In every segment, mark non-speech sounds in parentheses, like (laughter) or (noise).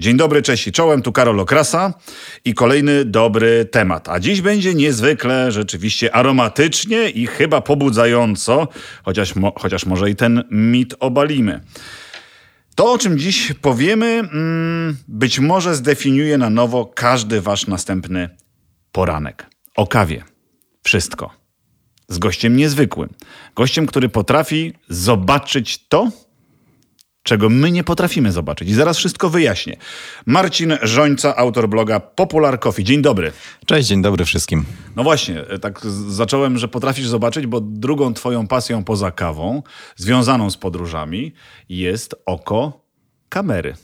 Dzień dobry, cześć i czołem, tu Karol Okrasa i kolejny dobry temat. A dziś będzie niezwykle, rzeczywiście aromatycznie i chyba pobudzająco, chociaż, mo, chociaż może i ten mit obalimy. To, o czym dziś powiemy, mm, być może zdefiniuje na nowo każdy wasz następny poranek. O kawie. Wszystko. Z gościem niezwykłym. Gościem, który potrafi zobaczyć to, czego my nie potrafimy zobaczyć. I zaraz wszystko wyjaśnię. Marcin Żońca, autor bloga Popular Coffee. Dzień dobry. Cześć, dzień dobry wszystkim. No właśnie, tak zacząłem, że potrafisz zobaczyć, bo drugą twoją pasją poza kawą, związaną z podróżami, jest oko kamery.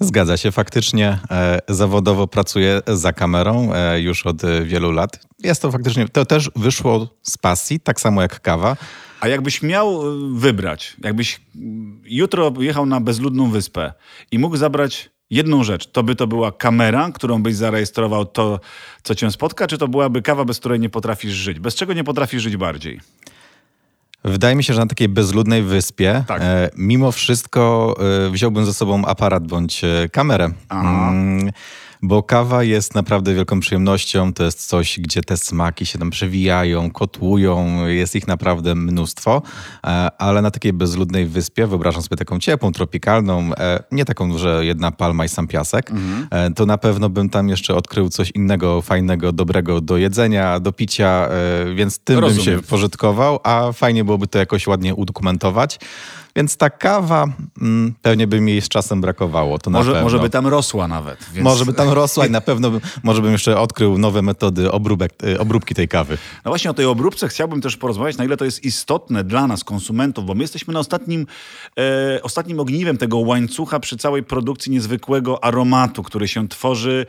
Zgadza się, faktycznie e, zawodowo pracuję za kamerą e, już od e, wielu lat. Jest to faktycznie, to też wyszło z pasji, tak samo jak kawa. A jakbyś miał wybrać, jakbyś jutro jechał na bezludną wyspę i mógł zabrać jedną rzecz, to by to była kamera, którą byś zarejestrował to, co cię spotka, czy to byłaby kawa, bez której nie potrafisz żyć? Bez czego nie potrafisz żyć bardziej? Wydaje mi się, że na takiej bezludnej wyspie tak. e, mimo wszystko e, wziąłbym ze sobą aparat bądź e, kamerę. Mm, bo kawa jest naprawdę wielką przyjemnością. To jest coś, gdzie te smaki się tam przewijają, kotłują, jest ich naprawdę mnóstwo, e, ale na takiej bezludnej wyspie, wyobrażam sobie taką ciepłą, tropikalną, e, nie taką, że jedna palma i sam piasek, mhm. E, to na pewno bym tam jeszcze odkrył coś innego, fajnego, dobrego do jedzenia, do picia, więc tym Rozumiem. bym się pożytkował, a fajnie byłoby to jakoś ładnie udokumentować. Więc ta kawa mm, pewnie by mi z czasem brakowało. To może, może by tam rosła nawet. Więc... Może by tam (laughs) rosła i na pewno by, może bym jeszcze odkrył nowe metody obróbek, y, obróbki tej kawy. No właśnie o tej obróbce chciałbym też porozmawiać, na ile to jest istotne dla nas, konsumentów, bo my jesteśmy na ostatnim, e, ostatnim ogniwem tego łańcucha przy całej produkcji niezwykłego aromatu, który się tworzy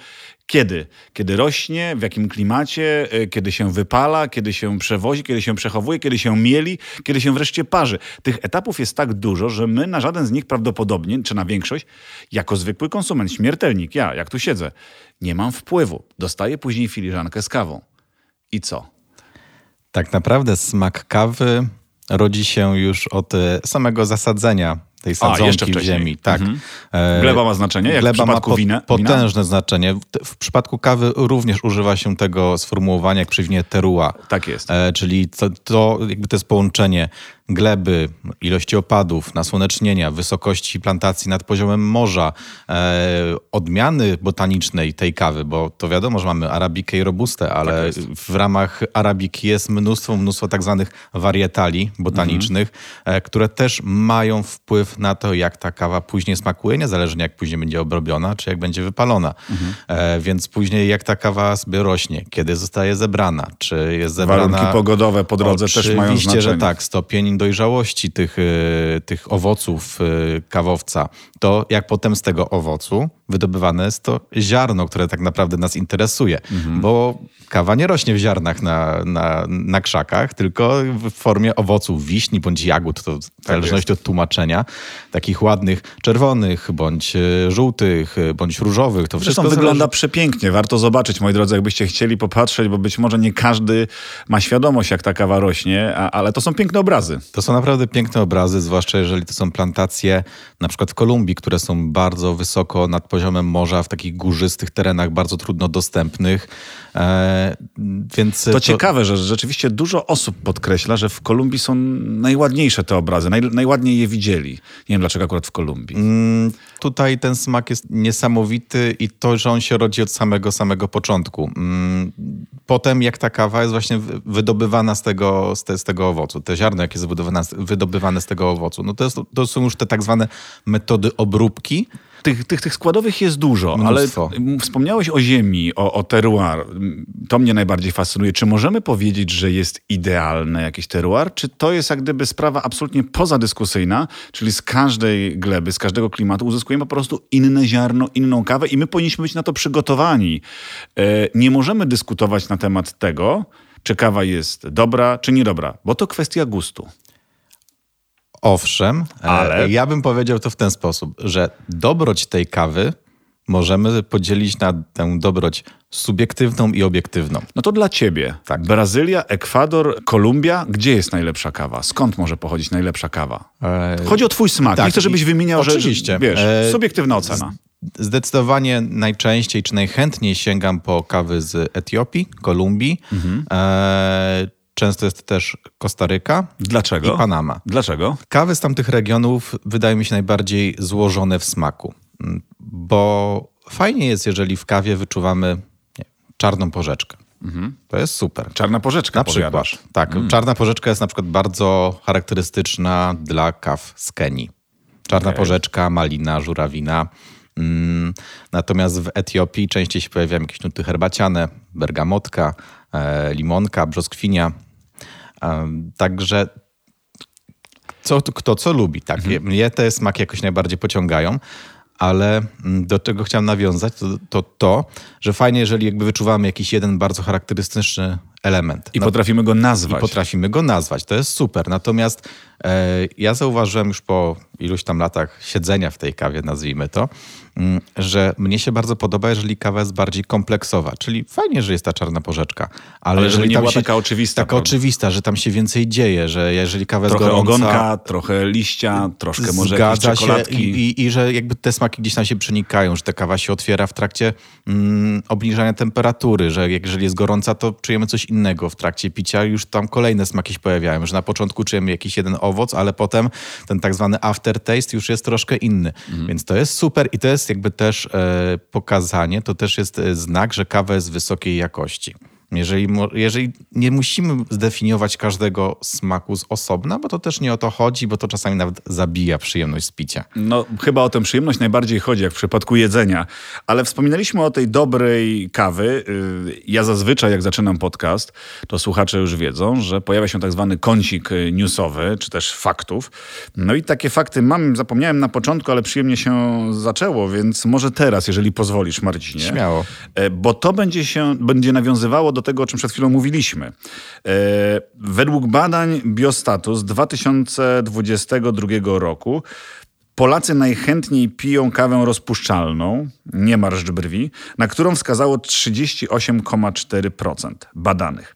kiedy? Kiedy rośnie, w jakim klimacie, e, kiedy się wypala, kiedy się przewozi, kiedy się przechowuje, kiedy się mieli, kiedy się wreszcie parzy. Tych etapów jest tak dużo, że my na żaden z nich prawdopodobnie, czy na większość, jako zwykły konsument, śmiertelnik, ja, jak tu siedzę, nie mam wpływu. Dostaję później filiżankę z kawą. I co? Tak naprawdę smak kawy rodzi się już od e, samego zasadzenia tej sadzonki w ziemi. Tak. Mhm. E, gleba ma znaczenie, jak Gleba w przypadku ma po, wina? potężne znaczenie. W przypadku kawy również używa się tego sformułowania, jak przywnie terua. Tak jest. E, czyli to, to, jakby to jest połączenie gleby, ilości opadów, nasłonecznienia, wysokości plantacji nad poziomem morza, e, odmiany botanicznej tej kawy, bo to wiadomo, że mamy arabikę i robustę, ale tak w ramach arabiki jest mnóstwo, mnóstwo tak zwanych warietali botanicznych, mhm. które też mają wpływ na to, jak ta kawa później smakuje, niezależnie jak później będzie obrobiona, czy jak będzie wypalona. Mhm. E, więc później jak ta kawa sobie rośnie, kiedy zostaje zebrana, czy jest zebrana... Warunki pogodowe po drodze też mają znaczenie. Oczywiście, że tak. Stopień dojrzałości tych, e, tych owoców e, kawowca, to jak potem z tego owocu wydobywane jest to ziarno, które tak naprawdę nas interesuje, mhm. bo kawa nie rośnie w ziarnach na, na, na krzakach, tylko w formie owoców, wiśni bądź jagód, to w tak zależności od tłumaczenia, takich ładnych czerwonych, bądź e, żółtych, bądź różowych. To wszystko zależy... wygląda przepięknie. Warto zobaczyć, moi drodzy, jakbyście chcieli popatrzeć, bo być może nie każdy ma świadomość, jak ta kawa rośnie, a, ale to są piękne obrazy. To są naprawdę piękne obrazy, zwłaszcza jeżeli to są plantacje na przykład w Kolumbii, które są bardzo wysoko nad poziomem morza, w takich górzystych terenach, bardzo trudno dostępnych. E, więc to, to, ciekawe, że rzeczywiście dużo osób podkreśla, że w Kolumbii są najładniejsze te obrazy, naj, najładniej je widzieli. Nie wiem dlaczego akurat w Kolumbii. Mm, tutaj ten smak jest niesamowity i to, że on się rodzi od samego, samego początku. Mm, potem jak ta kawa jest właśnie wydobywana z tego, z, te, z tego owocu, te ziarno, jakie jest wydobywane, wydobywane z tego owocu, no to, jest, to są już te tak zwane metody obróbki, tych, tych, tych składowych jest dużo, Mnóstwo. ale wspomniałeś o ziemi, o, o terroir. To mnie najbardziej fascynuje. Czy możemy powiedzieć, że jest idealne jakiś terroir? Czy to jest jak gdyby sprawa absolutnie pozadyskusyjna, czyli z każdej gleby, z każdego klimatu uzyskujemy po prostu inne ziarno, inną kawę i my powinniśmy być na to przygotowani. E, nie możemy dyskutować na temat tego, czy kawa jest dobra, czy niedobra, bo to kwestia gustu. Owszem, e, ale ja bym powiedział to w ten sposób, że dobroć tej kawy możemy podzielić na tę dobroć subiektywną i obiektywną. No to dla ciebie. Tak. Brazylia, Ekwador, Kolumbia. Gdzie jest najlepsza kawa? Skąd może pochodzić najlepsza kawa? E... Chodzi o twój smak. Tak, Nie chcę, żebyś wymieniał, oczywiście. że wiesz, e... subiektywna ocena. Zdecydowanie najczęściej czy najchętniej sięgam po kawy z Etiopii, Kolumbii. Mhm. E, często jest też Kostaryka Dlaczego? i Panama. Dlaczego? Kawy z tamtych regionów wydają mi się najbardziej złożone w smaku, bo fajnie jest, jeżeli w kawie wyczuwamy nie, czarną porzeczkę. Mhm. To jest super. Czarna porzeczka, na przykład. Tak, mm. czarna porzeczka jest na przykład bardzo charakterystyczna dla kaw z Kenii. Czarna okay. porzeczka, malina, żurawina. Mm, natomiast w Etiopii częściej się pojawiają jakieś nuty herbaciane, bergamotka, limonka, brzoskwinia. E, także co, kto co lubi. Tak? Mhm. Mnie te smaki jakoś najbardziej pociągają ale mm, do czego chciałem nawiązać, to, to to, że fajnie, jeżeli jakby wyczuwamy jakiś jeden bardzo charakterystyczny element. I no, potrafimy go nazwać. I potrafimy go nazwać, to jest super. Natomiast e, ja zauważyłem już po iluś tam latach siedzenia w tej kawie, nazwijmy to, że mnie się bardzo podoba, jeżeli kawa jest bardziej kompleksowa. Czyli fajnie, że jest ta czarna porzeczka, ale, ale jeżeli nie była taka oczywista. Taka prawda? oczywista, że tam się więcej dzieje, że jeżeli kawa jest trochę gorąca... ogonka, trochę liścia, troszkę może zgadza. Się i, i, I, że jakby te smaki gdzieś tam się przenikają, że ta kawa się otwiera w trakcie mm, obniżania temperatury, że jeżeli jest gorąca, to czujemy coś innego w trakcie picia, już tam kolejne smaki się pojawiają, że na początku czujemy jakiś jeden owoc, ale potem ten tak zwany aftertaste już jest troszkę inny. Mhm. Więc to jest super i to jest jakby też e, pokazanie, to też jest e, znak, że kawa jest wysokiej jakości. Jeżeli, jeżeli nie musimy zdefiniować każdego smaku z osobna, bo to też nie o to chodzi, bo to czasami nawet zabija przyjemność z picia. No, chyba o tę przyjemność najbardziej chodzi, jak w przypadku jedzenia. Ale wspominaliśmy o tej dobrej kawy. Y, ja zazwyczaj, jak zaczynam podcast, to słuchacze już wiedzą, że pojawia się tak zwany kącik y, newsowy, czy też faktów. No i takie fakty mam, zapomniałem na początku, ale przyjemnie się zaczęło, więc może teraz, jeżeli pozwolisz, Marcinie. Śmiało. E, bo to będzie się, będzie nawiązywało do do tego, o czym przed chwilą mówiliśmy. E, według badań Biostatus 2022 roku Polacy najchętniej piją kawę rozpuszczalną, nie marszcz brwi, na którą wskazało 38,4% badanych.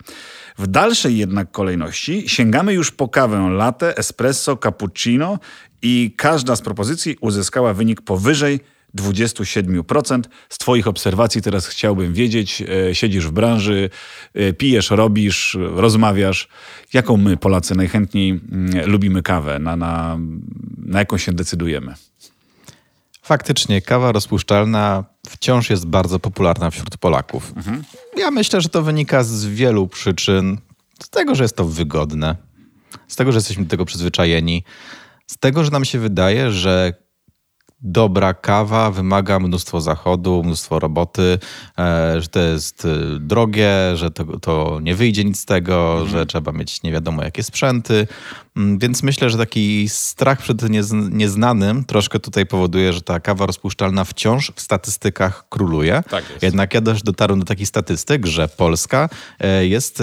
W dalszej jednak kolejności sięgamy już po kawę latte, espresso, cappuccino i każda z propozycji uzyskała wynik powyżej 27%. Z Twoich obserwacji teraz chciałbym wiedzieć, e, siedzisz w branży, e, pijesz, robisz, rozmawiasz. Jaką my, Polacy, najchętniej mm, lubimy kawę? Na, na, na jaką się decydujemy? Faktycznie, kawa rozpuszczalna wciąż jest bardzo popularna wśród Polaków. Mhm. Ja myślę, że to wynika z wielu przyczyn. Z tego, że jest to wygodne, z tego, że jesteśmy do tego przyzwyczajeni, z tego, że nam się wydaje, że dobra kawa wymaga mnóstwo zachodu, mnóstwo roboty, e, że to jest e, drogie, że to, to nie wyjdzie nic z tego, mhm. że trzeba mieć nie wiadomo jakie sprzęty. Mm, więc myślę, że taki strach przed nieznanym troszkę tutaj powoduje, że ta kawa rozpuszczalna wciąż w statystykach króluje. Tak. Jednak ja też dotarłem do takich statystyk, że Polska e, jest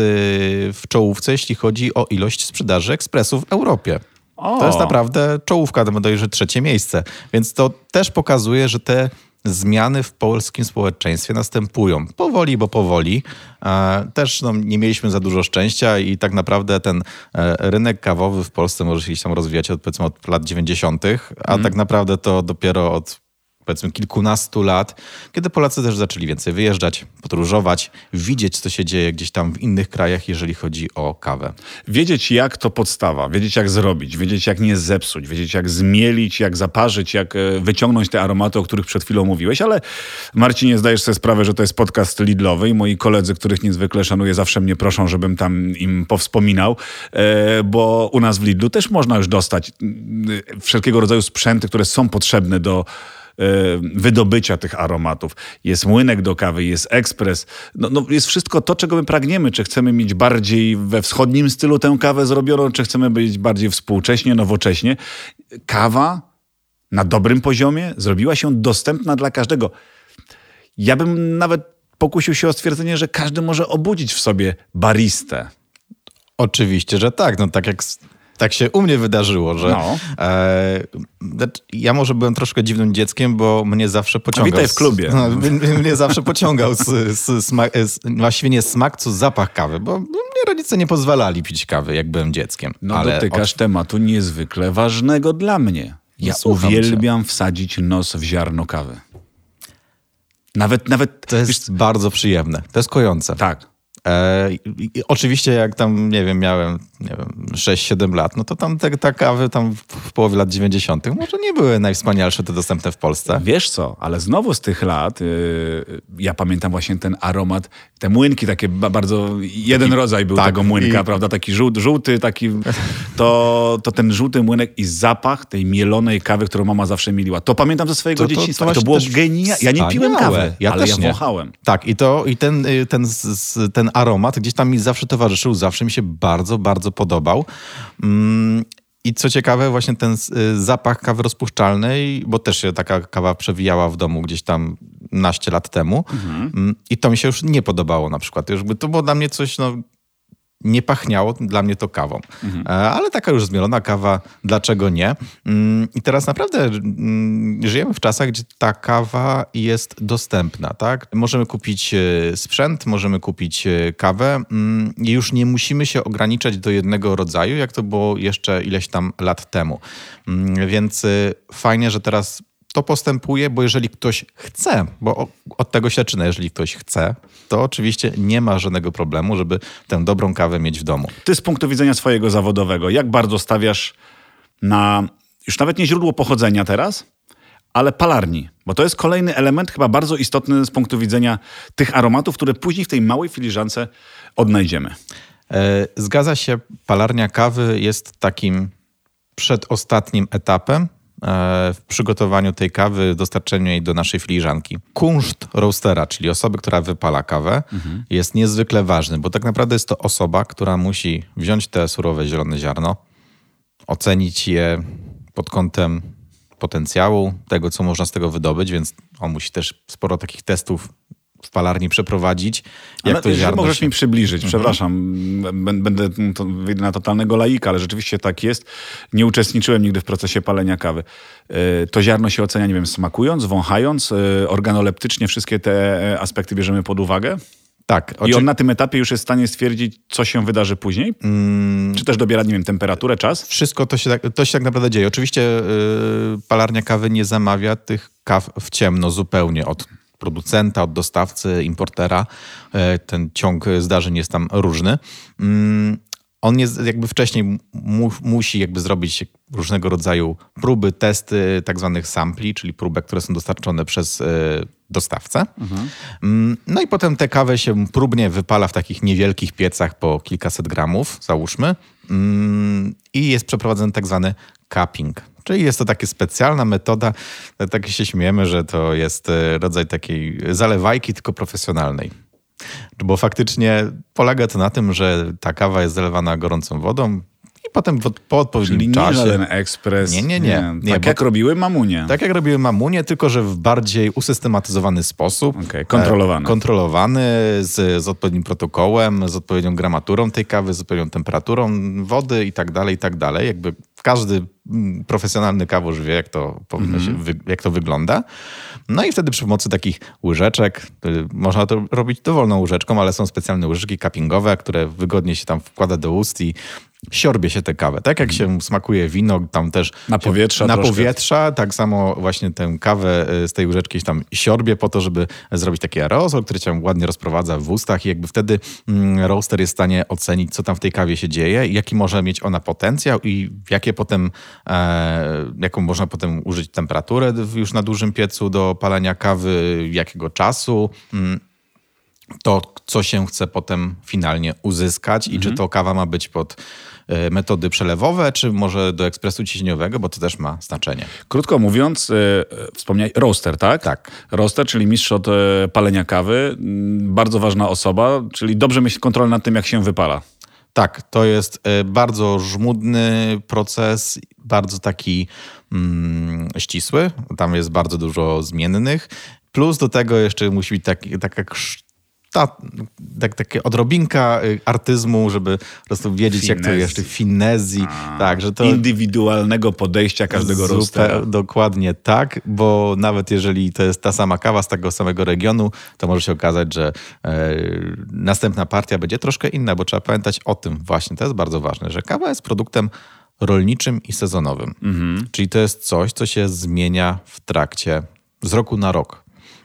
w czołówce, jeśli chodzi o ilość sprzedaży ekspresów w Europie. O. To jest naprawdę czołówka, bodajże trzecie miejsce. Więc to też pokazuje, że te zmiany w polskim społeczeństwie następują. Powoli, bo powoli. E, też no, nie mieliśmy za dużo szczęścia i tak naprawdę ten e, rynek kawowy w Polsce może się tam rozwijać od, powiedzmy, od lat 90., a mm. tak naprawdę to dopiero od powiedzmy kilkunastu lat, kiedy Polacy też zaczęli więcej wyjeżdżać, podróżować, widzieć, co się dzieje gdzieś tam w innych krajach, jeżeli chodzi o kawę. Wiedzieć, jak to podstawa, wiedzieć, jak zrobić, wiedzieć, jak nie zepsuć, wiedzieć, jak zmielić, jak zaparzyć, jak e, wyciągnąć te aromaty, o których przed chwilą mówiłeś, ale Marcinie, zdajesz sobie sprawę, że to jest podcast Lidlowy i moi koledzy, których niezwykle szanuję, zawsze mnie proszą, żebym tam im powspominał, e, bo u nas w Lidlu też można już dostać wszelkiego rodzaju sprzęty, które są potrzebne do wydobycia tych aromatów. Jest młynek do kawy, jest ekspres. No, no, jest wszystko to, czego my pragniemy. Czy chcemy mieć bardziej we wschodnim stylu tę kawę zrobioną, czy chcemy być bardziej współcześnie, nowocześnie. Kawa na dobrym poziomie zrobiła się dostępna dla każdego. Ja bym nawet pokusił się o stwierdzenie, że każdy może obudzić w sobie baristę. Oczywiście, że tak. No tak jak tak się u mnie wydarzyło, że no. e, znaczy, ja może byłem troszkę dziwnym dzieckiem, bo mnie zawsze pociągał. witaj w klubie. Z, (laughs) no, mnie zawsze pociągał z, z, smak, z, właściwie nie smak, co zapach kawy, bo mnie rodzice nie pozwalali pić kawy, jak byłem dzieckiem. No Ale dotykasz od... tematu niezwykle ważnego dla mnie. Ja uwielbiam cię. wsadzić nos w ziarno kawy. Nawet, nawet. To jest wiesz, bardzo przyjemne. To jest kojące. Tak. E, oczywiście jak tam, nie wiem, miałem nie wiem, 6-7 lat, no to tam te, te kawy tam w połowie lat 90. może nie były najwspanialsze te dostępne w Polsce. Wiesz co, ale znowu z tych lat yy, ja pamiętam właśnie ten aromat, te młynki takie bardzo, jeden taki, rodzaj był tak, tego młynka, i... prawda, taki żółty, żółty, taki, (laughs) to, to ten żółty młynek i zapach tej mielonej kawy, którą mama zawsze mieliła. To pamiętam ze swojego to, to, dzieciństwa. To, to było genialne. Ja nie piłem kawy, ja ale ja wąchałem. Tak, i to, i ten, y, ten, ten aromat gdzieś tam mi zawsze towarzyszył, zawsze mi się bardzo, bardzo podobał. Mm, I co ciekawe, właśnie ten y, zapach kawy rozpuszczalnej, bo też się taka kawa przewijała w domu gdzieś tam naście lat temu. Mhm. Mm, I to mi się już nie podobało na przykład. Już to było dla mnie coś, no, nie pachniało dla mnie to kawą. Mhm. E, ale taka już zmielona kawa, dlaczego nie? Mm, I teraz naprawdę mm, żyjemy w czasach, gdzie ta kawa jest dostępna, tak? Możemy kupić e, sprzęt, możemy kupić e, kawę mm, i już nie musimy się ograniczać do jednego rodzaju, jak to było jeszcze ileś tam lat temu. Więc fajnie, że teraz to postępuje, bo jeżeli ktoś chce, bo od tego się zaczyna, jeżeli ktoś chce, to oczywiście nie ma żadnego problemu, żeby tę dobrą kawę mieć w domu. Ty z punktu widzenia swojego zawodowego, jak bardzo stawiasz na już nawet nie źródło pochodzenia teraz, ale palarni, bo to jest kolejny element chyba bardzo istotny z punktu widzenia tych aromatów, które później w tej małej filiżance odnajdziemy. E, zgadza się, palarnia kawy jest takim przedostatnim etapem, w przygotowaniu tej kawy, dostarczeniu jej do naszej filiżanki. Kunszt roastera, czyli osoby, która wypala kawę, mhm. jest niezwykle ważny, bo tak naprawdę jest to osoba, która musi wziąć te surowe zielone ziarno, ocenić je pod kątem potencjału, tego, co można z tego wydobyć, więc on musi też sporo takich testów w palarni przeprowadzić. Jak ale to ziarno możesz się... mi przybliżyć, mhm. przepraszam, będę to, wyjdę na totalnego laika, ale rzeczywiście tak jest. Nie uczestniczyłem nigdy w procesie palenia kawy. E, to ziarno się ocenia, nie wiem, smakując, wąchając, e, organoleptycznie wszystkie te e, aspekty bierzemy pod uwagę? Tak. I on na tym etapie już jest w stanie stwierdzić, co się wydarzy później? Mm. Czy też dobiera, nie wiem, temperaturę, czas? Wszystko to się tak, to się tak naprawdę dzieje. Oczywiście yy, palarnia kawy nie zamawia tych kaw w ciemno zupełnie od producenta, od dostawcy, importera. E, ten ciąg zdarzeń jest tam różny. Mm, on jest jakby wcześniej mu, musi jakby zrobić różnego rodzaju próby, testy tak zwanych sampli, czyli próbek, które są dostarczone przez e, dostawcę. Mhm. Mm, no i potem tę kawę się próbnie wypala w takich niewielkich piecach po kilkaset gramów, załóżmy. Mm, I jest przeprowadzony tak zwany cupping. Czyli jest to taka specjalna metoda, tak się śmiejemy, że to jest e, rodzaj takiej zalewajki, tylko profesjonalnej. Bo faktycznie polega to na tym, że ta kawa jest zalewana gorącą wodą, i potem w, po odpowiednim Czyli czasie... nie żaden ekspres. Nie, nie, nie. nie tak jak robiły mamunie. Tak jak robiły mamunie, tylko że w bardziej usystematyzowany sposób. Okay, kontrolowany. E, kontrolowany, z, z odpowiednim protokołem, z odpowiednią gramaturą tej kawy, z odpowiednią temperaturą wody i tak dalej, i tak dalej. Jakby każdy mm, profesjonalny kaworz wie, jak to, powinno się, mhm. jak to wygląda. No i wtedy przy pomocy takich łyżeczek, y, można to robić dowolną łyżeczką, ale są specjalne łyżeczki cuppingowe, które wygodnie się tam wkłada do ust i siorbie się tę kawę. Tak jak się smakuje wino, tam też... Na powietrza Na powietrza, tak samo właśnie tę kawę y, z tej łyżeczki się tam siorbie po to, żeby zrobić taki aerozol, który się ładnie rozprowadza w ustach i jakby wtedy mm, roaster jest w stanie ocenić, co tam w tej kawie się dzieje, jaki może mieć ona potencjał i jakie potem, e, jaką można potem użyć temperaturę już na dużym piecu do palenia kawy, jakiego czasu. Mm, to, co się chce potem finalnie uzyskać i mhm. czy to kawa ma być pod e, metody przelewowe, czy może do ekspresu ciśnieniowego, bo to też ma znaczenie. Krótko mówiąc, yy, wspomniałeś, roaster, tak? Tak. Roaster, czyli mistrz od palenia kawy, mm, bardzo ważna osoba, czyli dobrze mieć kontrolę nad tym, jak się wypala. Tak, to jest bardzo żmudny proces, bardzo taki mm, ścisły. Tam jest bardzo dużo zmiennych. Plus do tego jeszcze musi być taki, taka ta, tak, takie odrobinka y, artyzmu, żeby po prostu wiedzieć, jak to jeszcze finezji. tak, że to indywidualnego podejścia każdego roastera. Dokładnie tak, bo nawet jeżeli to jest ta sama kawa z tego samego regionu, to może się okazać, że e, następna partia będzie troszkę inna, bo trzeba pamiętać o tym właśnie, to jest bardzo ważne, że kawa jest produktem rolniczym i sezonowym. Mhm. Czyli to jest coś, co się zmienia w trakcie z roku na rok.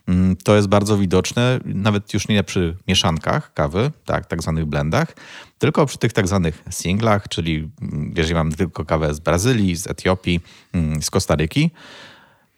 Mm, to jest bardzo widoczne, nawet już nie przy mieszankach kawy, tak, tak zwanych blendach, tylko przy tych tak zwanych singlach, czyli mm, jeżeli mam tylko kawę z Brazylii, z Etiopii, mm, z Kostaryki,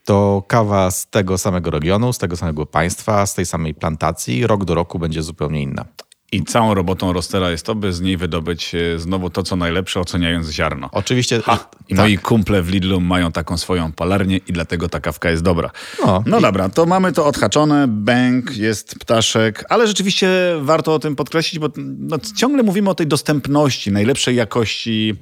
to kawa z tego samego regionu, z tego samego państwa, z tej samej plantacji rok do roku będzie zupełnie inna. I całą robotą Rostera jest to, by z niej wydobyć e, znowu to, co najlepsze, oceniając ziarno. Oczywiście. Ha, I tak. moi kumple w Lidlu mają taką swoją palarnię i dlatego ta kawka jest dobra. No, no i... dobra, to mamy to odhaczone, bęk, jest ptaszek, ale rzeczywiście warto o tym podkreślić, bo no, ciągle mówimy o tej dostępności, najlepszej jakości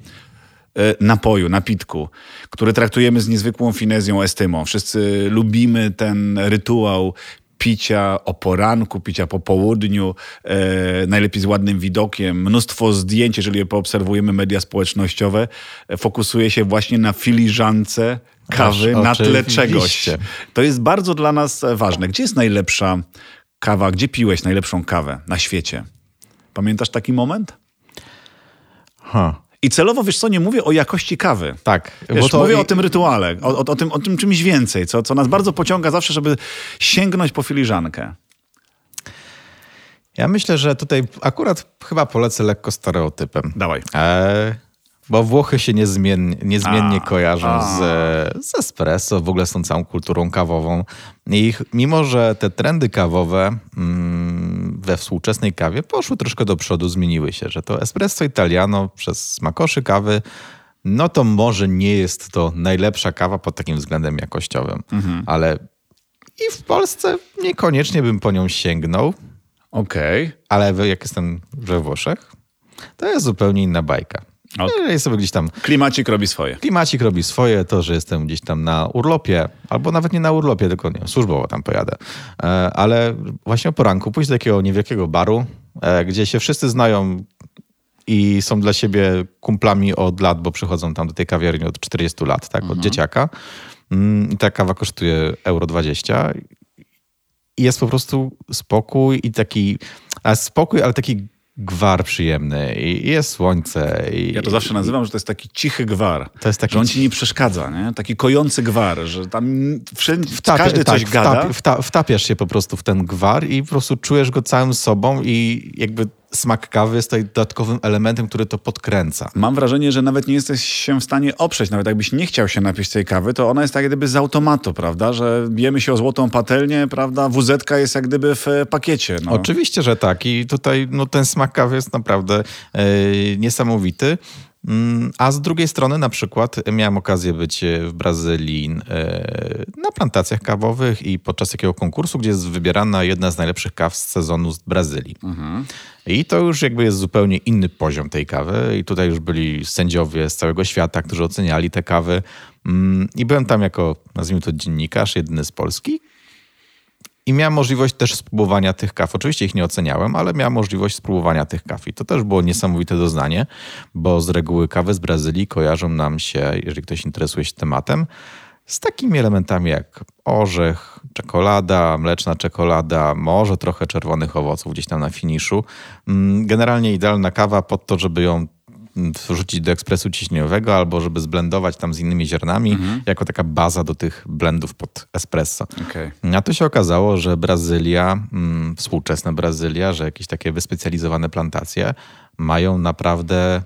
e, napoju, napitku, który traktujemy z niezwykłą finezją, estymą. Wszyscy lubimy ten rytuał picia o poranku, picia po południu, e, najlepiej z ładnym widokiem. Mnóstwo zdjęć, jeżeli poobserwujemy media społecznościowe, e, fokusuje się właśnie na filiżance kawy Aż, na tle czegoś. To jest bardzo dla nas ważne. Gdzie jest najlepsza kawa? Gdzie piłeś najlepszą kawę na świecie? Pamiętasz taki moment? Ha. I celowo, wiesz co, nie mówię o jakości kawy. Tak. Wiesz, bo to... Mówię o tym rytuale, o, o, o, tym, o tym czymś więcej, co, co nas bardzo pociąga zawsze, żeby sięgnąć po filiżankę. Ja myślę, że tutaj akurat chyba polecę lekko stereotypem. Dawaj. E, bo Włochy się niezmiennie, niezmiennie a, kojarzą a. Z, z espresso, w ogóle z tą całą kulturą kawową. I mimo, że te trendy kawowe mm, we współczesnej kawie poszły troszkę do przodu, zmieniły się, że to espresso italiano przez smakoszy kawy, no to może nie jest to najlepsza kawa pod takim względem jakościowym, mhm. ale i w Polsce niekoniecznie bym po nią sięgnął. Okej. Okay. Ale jak jestem we Włoszech, to jest zupełnie inna bajka. Okay. No, sobie gdzieś tam. Klimacik robi swoje. Klimacik robi swoje, to, że jestem gdzieś tam na urlopie, albo nawet nie na urlopie, tylko nie, służbowo tam pojadę. E, ale właśnie o poranku pójść do takiego niewielkiego baru, e, gdzie się wszyscy znają i są dla siebie kumplami od lat, bo przychodzą tam do tej kawiarni od 40 lat, tak, mhm. od dzieciaka. Mm, I ta kawa kosztuje euro 20. I jest po prostu spokój i taki, a spokój, ale taki gwar przyjemny i jest słońce. I, ja to zawsze nazywam, że to jest taki cichy gwar. To jest taki że on ci nie przeszkadza, nie? Taki kojący gwar, że tam wszędzie, Wtapia, każdy tak, coś gada. Wtap, wtapiasz się po prostu w ten gwar i po prostu czujesz go całym sobą i jakby smak kawy jest tutaj dodatkowym elementem, który to podkręca. Mam wrażenie, że nawet nie jesteś się w stanie oprzeć, nawet jakbyś nie chciał się napić tej kawy, to ona jest tak gdyby z automatu, prawda, że bijemy się o złotą patelnię, prawda, wz jest jak gdyby w pakiecie. No. Oczywiście, że tak i tutaj no, ten smak kawy jest naprawdę yy, niesamowity. Mm, a z drugiej strony, na przykład, miałem okazję być w Brazylii e, na plantacjach kawowych i podczas takiego konkursu, gdzie jest wybierana jedna z najlepszych kaw z sezonu z Brazylii. Mhm. I to już jakby jest zupełnie inny poziom tej kawy. I tutaj już byli sędziowie z całego świata, którzy oceniali te kawy. Mm, I byłem tam jako, nazwijmy to, dziennikarz, jedyny z Polski, i miałem możliwość też spróbowania tych kaw. Oczywiście ich nie oceniałem, ale miałem możliwość spróbowania tych kaw. I to też było niesamowite doznanie, bo z reguły kawy z Brazylii kojarzą nam się, jeżeli ktoś interesuje się tematem, z takimi elementami jak orzech, czekolada, mleczna czekolada, może trochę czerwonych owoców gdzieś tam na finiszu. Mm, generalnie idealna kawa pod to, żeby ją wrzucić do ekspresu ciśnieniowego albo żeby zblendować tam z innymi ziarnami, mhm. jako taka baza do tych blendów pod espresso. Okay. A tu się okazało, że Brazylia, mm, współczesna Brazylia, że jakieś takie wyspecjalizowane plantacje mają naprawdę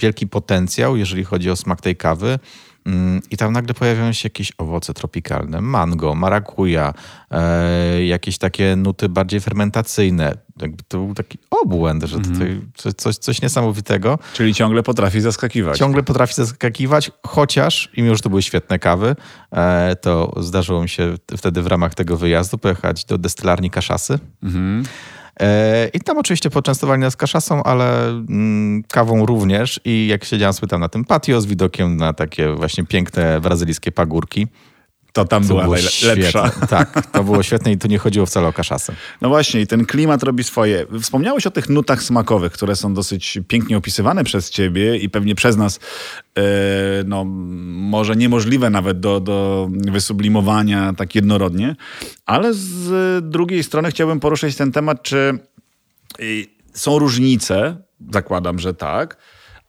wielki potencjał, jeżeli chodzi o smak tej kawy. Mm, I tam nagle pojawiają się jakieś owoce tropikalne, mango, marakuja, e, jakieś takie nuty bardziej fermentacyjne. Jakby to był taki obłęd, że mhm. tutaj coś, coś niesamowitego. Czyli ciągle potrafi zaskakiwać. Ciągle potrafi zaskakiwać, chociaż, i mimo że to były świetne kawy, e, to zdarzyło mi się wtedy w ramach tego wyjazdu pojechać do destylarni Kaszasy. Mhm. E, I tam oczywiście poczęstowali nas kaszasą, ale mm, kawą również. I jak siedziałem sobie tam na tym patio z widokiem na takie właśnie piękne brazylijskie pagórki, to tam była było lepsza. Tak, to było świetne i tu nie chodziło wcale o kaszasę. No właśnie, i ten klimat robi swoje. Wspomniałeś o tych nutach smakowych, które są dosyć pięknie opisywane przez ciebie i pewnie przez nas, e, no może niemożliwe nawet do, do wysublimowania tak jednorodnie, ale z drugiej strony chciałbym poruszyć ten temat, czy są różnice, zakładam, że tak,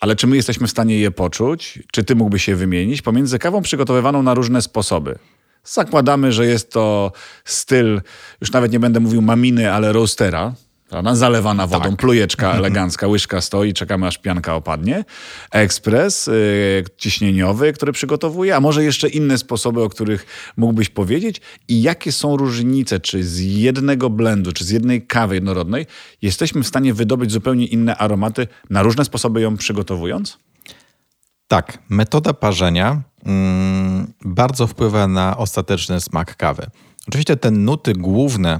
ale czy my jesteśmy w stanie je poczuć? Czy ty mógłbyś się wymienić pomiędzy kawą przygotowywaną na różne sposoby? Zakładamy, że jest to styl, już nawet nie będę mówił maminy, ale roastera. Prawda? Zalewana wodą, tak. plujeczka (laughs) elegancka, łyżka stoi, czekamy aż pianka opadnie. Ekspres yy, ciśnieniowy, który przygotowuje, a może jeszcze inne sposoby, o których mógłbyś powiedzieć? I jakie są różnice, czy z jednego blendu, czy z jednej kawy jednorodnej jesteśmy w stanie wydobyć zupełnie inne aromaty na różne sposoby ją przygotowując? Tak, metoda parzenia bardzo wpływa na ostateczny smak kawy. Oczywiście te nuty główne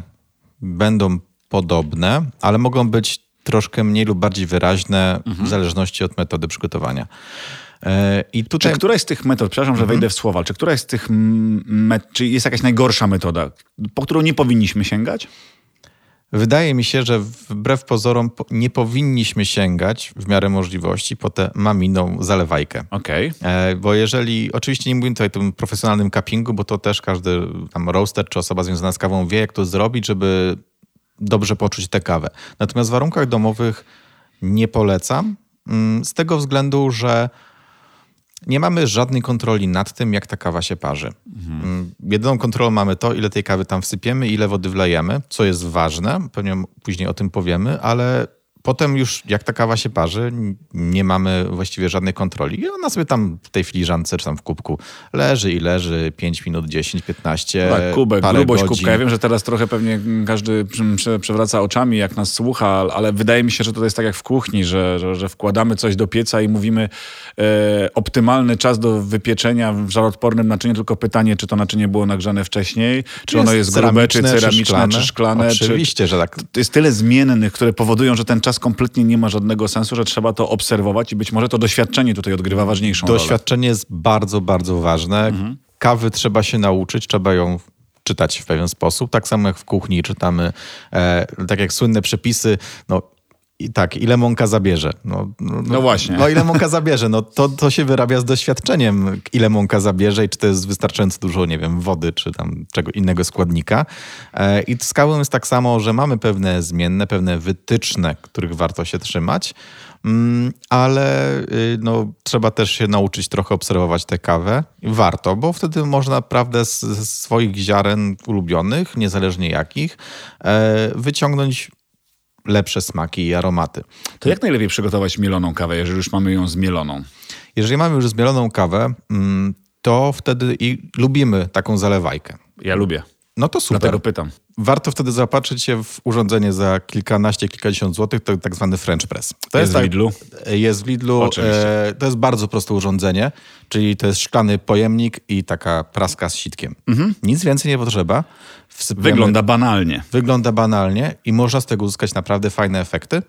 będą podobne, ale mogą być troszkę mniej lub bardziej wyraźne mhm. w zależności od metody przygotowania. E, I tutaj... Czy któraś z tych metod, przepraszam, że mhm. wejdę w słowa, czy któraś z tych, met... czy jest jakaś najgorsza metoda, po którą nie powinniśmy sięgać? Wydaje mi się, że wbrew pozorom nie powinniśmy sięgać w miarę możliwości po tę maminą zalewajkę. Okej. Okay. E, bo jeżeli, oczywiście nie mówię tutaj o tym profesjonalnym cuppingu, bo to też każdy tam roaster czy osoba związana z kawą wie, jak to zrobić, żeby dobrze poczuć tę kawę. Natomiast w warunkach domowych nie polecam, mm, z tego względu, że nie mamy żadnej kontroli nad tym, jak ta kawa się parzy. Mhm. Jedyną kontrolą mamy to, ile tej kawy tam wsypiemy, ile wody wlejemy, co jest ważne, pewnie później o tym powiemy, ale Potem już jak ta kawa się parzy, nie mamy właściwie żadnej kontroli. I ona sobie tam w tej filiżance czy tam w kubku leży i leży 5 minut, 10, 15, Tak, kubek, parę grubość godzin. kubka. Ja wiem, że teraz trochę pewnie każdy przewraca oczami, jak nas słucha, ale wydaje mi się, że to jest tak jak w kuchni, że, że, że wkładamy coś do pieca i mówimy e, optymalny czas do wypieczenia w żaroodpornym naczyniu, tylko pytanie, czy to naczynie było nagrzane wcześniej, czy, czy ono jest grube, czy ceramiczne, czy szklane. Czy szklane Oczywiście, czy... że tak. To jest tyle zmiennych, które powodują, że ten czas czas kompletnie nie ma żadnego sensu, że trzeba to obserwować i być może to doświadczenie tutaj odgrywa ważniejszą doświadczenie rolę. Doświadczenie jest bardzo, bardzo ważne. Mhm. Kawy trzeba się nauczyć, trzeba ją czytać w pewien sposób. Tak samo jak w kuchni czytamy, e, tak jak słynne przepisy, no i tak, ile mąka zabierze? No, no, no, właśnie. No ile mąka zabierze? No to, to się wyrabia z doświadczeniem, ile mąka zabierze i czy to jest wystarczająco dużo, nie wiem, wody czy tam czego innego składnika. E, I z kawą jest tak samo, że mamy pewne zmienne, pewne wytyczne, których warto się trzymać, mm, ale y, no, trzeba też się nauczyć trochę obserwować tę kawę. Warto, bo wtedy można naprawdę z, z swoich ziaren ulubionych, niezależnie jakich, e, wyciągnąć lepsze smaki i aromaty. To jak najlepiej przygotować mieloną kawę, jeżeli już mamy ją zmieloną? Jeżeli mamy już zmieloną kawę, mm, to wtedy i lubimy taką zalewajkę. Ja lubię. No to super. Dlatego pytam. Warto wtedy zaopatrzyć się w urządzenie za kilkanaście, kilkadziesiąt złotych, to tak zwany French Press. To jest, jest w tak- Lidlu? Jest w Lidlu. Oczywiście. E, to jest bardzo proste urządzenie, czyli to jest szklany pojemnik i taka praska z sitkiem. Mhm. Nic więcej nie potrzeba. Wsypujemy, wygląda banalnie. Wygląda banalnie i można z tego uzyskać naprawdę fajne efekty,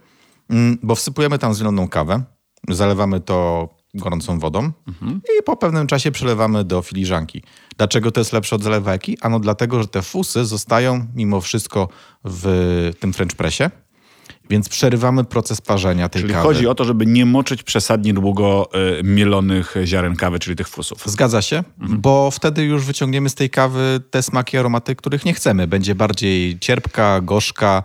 mm, bo wsypujemy tam zieloną kawę, zalewamy to gorącą wodą mhm. i po pewnym czasie przelewamy do filiżanki. Dlaczego to jest lepsze od zalewajki? Ano dlatego, że te fusy zostają mimo wszystko w tym French Pressie. Więc przerywamy proces parzenia tej czyli kawy. chodzi o to, żeby nie moczyć przesadnie długo y, mielonych ziaren kawy, czyli tych fusów. Zgadza się, mhm. bo wtedy już wyciągniemy z tej kawy te smaki, aromaty, których nie chcemy. Będzie bardziej cierpka, gorzka,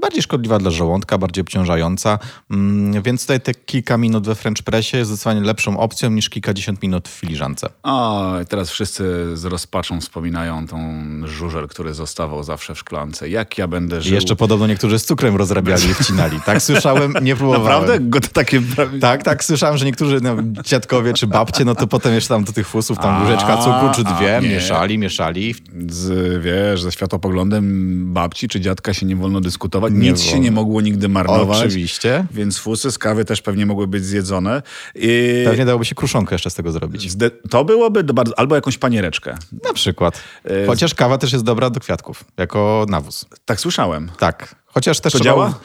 bardziej szkodliwa dla żołądka, bardziej obciążająca, mm, więc tutaj te kilka minut we French Pressie jest zdecydowanie lepszą opcją niż kilkadziesiąt minut w filiżance. O, teraz wszyscy z rozpaczą wspominają tą żużel, który zostawał zawsze w szklance. Jak ja będę żył... I jeszcze podobno niektórzy z cukrem rozrabiali i wcinali. Tak słyszałem, nie próbowałem. Naprawdę? Go to takie... Tak, tak, słyszałem, że niektórzy no, dziadkowie czy babcie, no to potem jeszcze tam do tych fusów tam łyżeczka cukru czy dwie, a, mieszali, mieszali. Z, wiesz, ze światopoglądem babci czy dziadka się nie wolno dyskutować nie Nic się nie mogło nigdy marnować. Oczywiście. Więc fusy z kawy też pewnie mogły być zjedzone. I... Pewnie dałoby się kruszonkę jeszcze z tego zrobić. To byłoby bardzo... Albo jakąś paniereczkę. Na przykład. Y- Chociaż kawa też jest dobra do kwiatków, jako nawóz. Tak słyszałem. Tak. Chociaż też to trzeba... działa?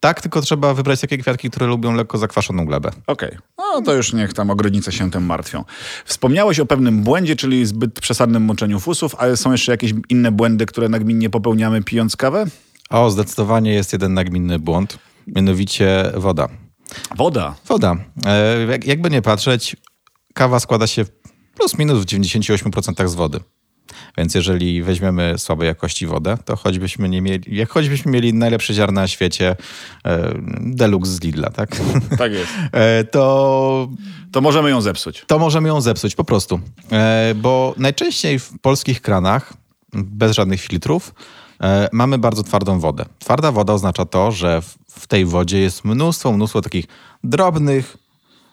Tak, tylko trzeba wybrać takie kwiatki, które lubią lekko zakwaszoną glebę. Okej, okay. no to już niech tam ogrodnice się tym martwią. Wspomniałeś o pewnym błędzie, czyli zbyt przesadnym moczeniu fusów, ale są jeszcze jakieś inne błędy, które nagminnie popełniamy pijąc kawę? O, zdecydowanie jest jeden nagminny błąd, mianowicie woda. Woda? Woda. E, jakby nie patrzeć, kawa składa się plus minus w 98% z wody. Więc jeżeli weźmiemy słabej jakości wodę, to choćbyśmy nie mieli, jak choćbyśmy mieli najlepsze ziarna na świecie, e, deluxe z Lidla, tak? Tak jest. (laughs) E, to... To możemy ją zepsuć. To możemy ją zepsuć, po prostu. E, bo najczęściej w polskich kranach, bez żadnych filtrów, e, mamy bardzo twardą wodę. Twarda woda oznacza to, że w tej wodzie jest mnóstwo, mnóstwo takich drobnych,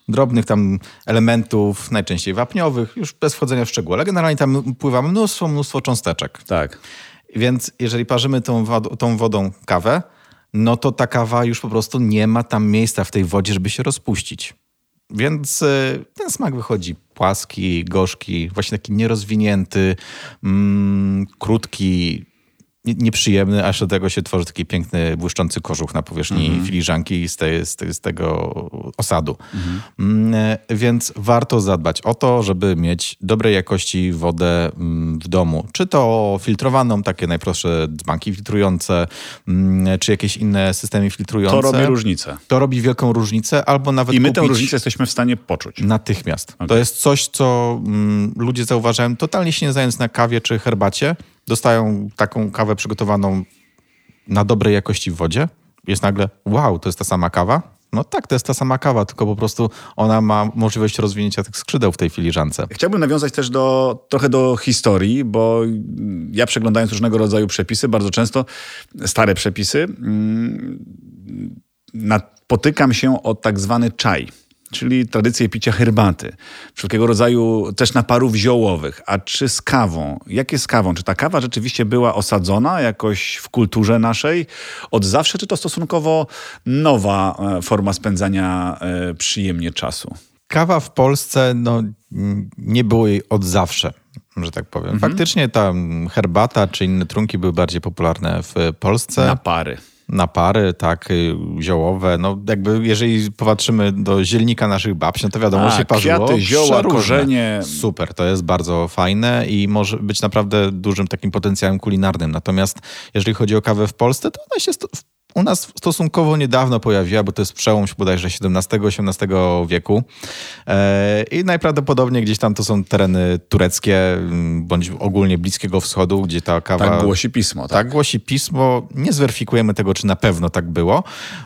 drobnych tam elementów, najczęściej wapniowych, już bez wchodzenia w szczegóły, ale generalnie tam pływa mnóstwo, mnóstwo cząsteczek. Tak. Więc jeżeli parzymy tą, tą wodą kawę, no to ta kawa już po prostu nie ma tam miejsca w tej wodzie, żeby się rozpuścić. Więc y, ten smak wychodzi płaski, gorzki, właśnie taki nierozwinięty, mm, krótki, nieprzyjemny, aż do tego się tworzy taki piękny, błyszczący kożuch na powierzchni mm -hmm. filiżanki z, te, z, te, z, tego osadu. Mm -hmm. Więc warto zadbać o to, żeby mieć dobrej jakości wodę mm, w domu. Czy to filtrowaną, takie najprostsze dzbanki filtrujące, mm, czy jakieś inne systemy filtrujące. To robi różnicę. To robi wielką różnicę, albo nawet I my tę różnicę jesteśmy w stanie poczuć. Natychmiast. Okay. To jest coś, co mm, ludzie zauważają, totalnie się nie znając na kawie czy herbacie, dostają taką kawę przygotowaną na dobrej jakości w wodzie, jest nagle, wow, to jest ta sama kawa? No tak, to jest ta sama kawa, tylko po prostu ona ma możliwość rozwinięcia tych skrzydeł w tej filiżance. Chciałbym nawiązać też do, trochę do historii, bo ja przeglądając różnego rodzaju przepisy, bardzo często stare przepisy, mm, napotykam się o tak zwany czaj czyli tradycję picia herbaty, wszelkiego rodzaju też naparów ziołowych. A czy z kawą? Jak jest z kawą? Czy ta kawa rzeczywiście była osadzona jakoś w kulturze naszej od zawsze, czy to stosunkowo nowa e, forma spędzania e, przyjemnie czasu? Kawa w Polsce no, nie było jej od zawsze że tak powiem. Mhm. Faktycznie ta herbata czy inne trunki były bardziej popularne w Polsce. Napary napary, tak, y, ziołowe. No jakby jeżeli popatrzymy do zielnika naszych babci, no to wiadomo, A, się parzyło. Kwiaty, zioła, korzenie. Super, to jest bardzo fajne i może być naprawdę dużym takim potencjałem kulinarnym. Natomiast jeżeli chodzi o kawę w Polsce, to ona się u nas stosunkowo niedawno pojawiła, bo to jest przełom bodajże XVII-XVIII wieku. E, I najprawdopodobniej gdzieś tam to są tereny tureckie, mm, bądź ogólnie Bliskiego Wschodu, gdzie ta kawa... Tak głosi pismo. Tak, tak głosi pismo. Nie zweryfikujemy tego, czy na pewno tak było,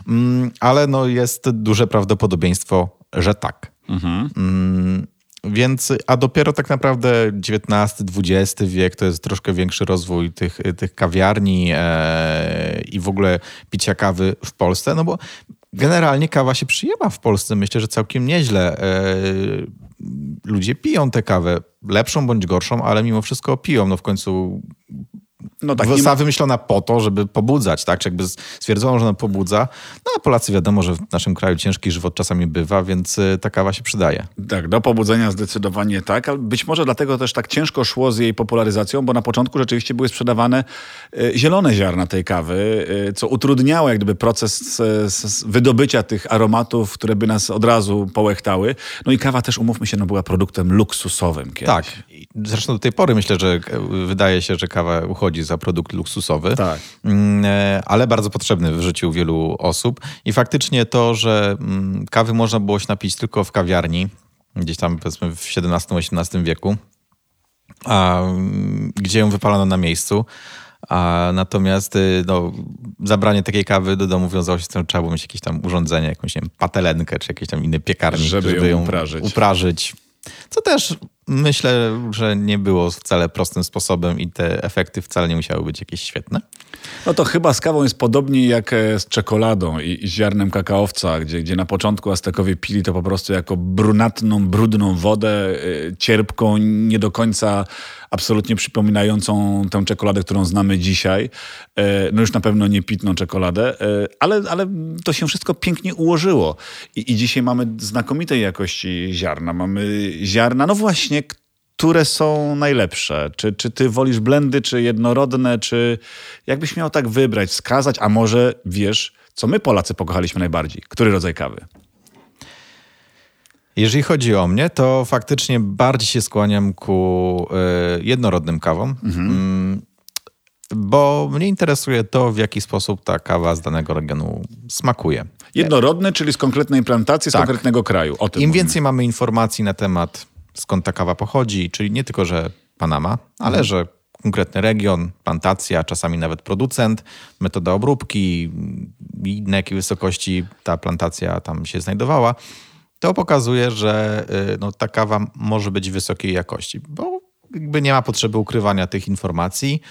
mm, ale no jest duże prawdopodobieństwo, że tak. Mhm. Więc, a dopiero tak naprawdę XIX-XX wiek to jest troszkę większy rozwój tych, tych kawiarni e, i w ogóle picia kawy w Polsce, no bo generalnie kawa się przyjęła w Polsce. Myślę, że całkiem nieźle. E, ludzie piją tę kawę, lepszą bądź gorszą, ale mimo wszystko piją. No w końcu no tak, została ma... wymyślona po to, żeby pobudzać, tak? Czy jakby stwierdzono, że ona pobudza. No a Polacy wiadomo, że w naszym kraju ciężki żywot czasami bywa, więc y, ta kawa się przydaje. Tak, do pobudzenia zdecydowanie tak, ale być może dlatego też tak ciężko szło z jej popularyzacją, bo na początku rzeczywiście były sprzedawane y, zielone ziarna tej kawy, y, co utrudniało jak gdyby proces wydobycia tych aromatów, które by nas od razu połechtały. No i kawa też, umówmy się, no była produktem luksusowym kiedyś. Tak. Zresztą do tej pory myślę, że wydaje się, że kawa uchodzi za produkt luksusowy, tak. Mm, e, ale bardzo potrzebny w życiu wielu osób. I faktycznie to, że mm, kawy można było się napić tylko w kawiarni, gdzieś tam powiedzmy w XVII-XVIII wieku, a, mm, gdzie ją wypalano na miejscu. A natomiast y, no, zabranie takiej kawy do domu wiązało się z tym, że trzeba było mieć jakieś tam urządzenie, jakąś nie wiem, patelenkę czy jakieś tam inny piekarnik, żeby, żeby ją, ją uprażyć. uprażyć. Co też myślę, że nie było wcale prostym sposobem i te efekty wcale nie musiały być jakieś świetne. No to chyba z kawą jest podobnie jak e, z czekoladą i, i ziarnem kakaowca, gdzie, gdzie na początku Aztekowie pili to po prostu jako brunatną, brudną wodę, e, cierpką, nie do końca absolutnie przypominającą tę czekoladę, którą znamy dzisiaj. E, no już na pewno nie pitną czekoladę, ale, ale to się wszystko pięknie ułożyło. I, I dzisiaj mamy znakomitej jakości ziarna. Mamy ziarna, no właśnie, które są najlepsze? Czy, czy ty wolisz blendy, czy jednorodne, czy jakbyś miał tak wybrać, wskazać, a może wiesz, co my Polacy pokochaliśmy najbardziej? Który rodzaj kawy? Jeżeli chodzi o mnie, to faktycznie bardziej się skłaniam ku y, jednorodnym kawom. Mhm. Mm, bo mnie interesuje to, w jaki sposób ta kawa z danego regionu smakuje. Jednorodny, czyli z konkretnej plantacji, z tak. konkretnego kraju. Im mówimy. więcej mamy informacji na temat skąd ta kawa pochodzi, czyli nie tylko, że Panama, ale mhm. że konkretny region, plantacja, czasami nawet producent, metoda obróbki i na jakiej wysokości ta plantacja tam się znajdowała, to pokazuje, że y, no, ta kawa może być wysokiej jakości, bo jakby nie ma potrzeby ukrywania tych informacji.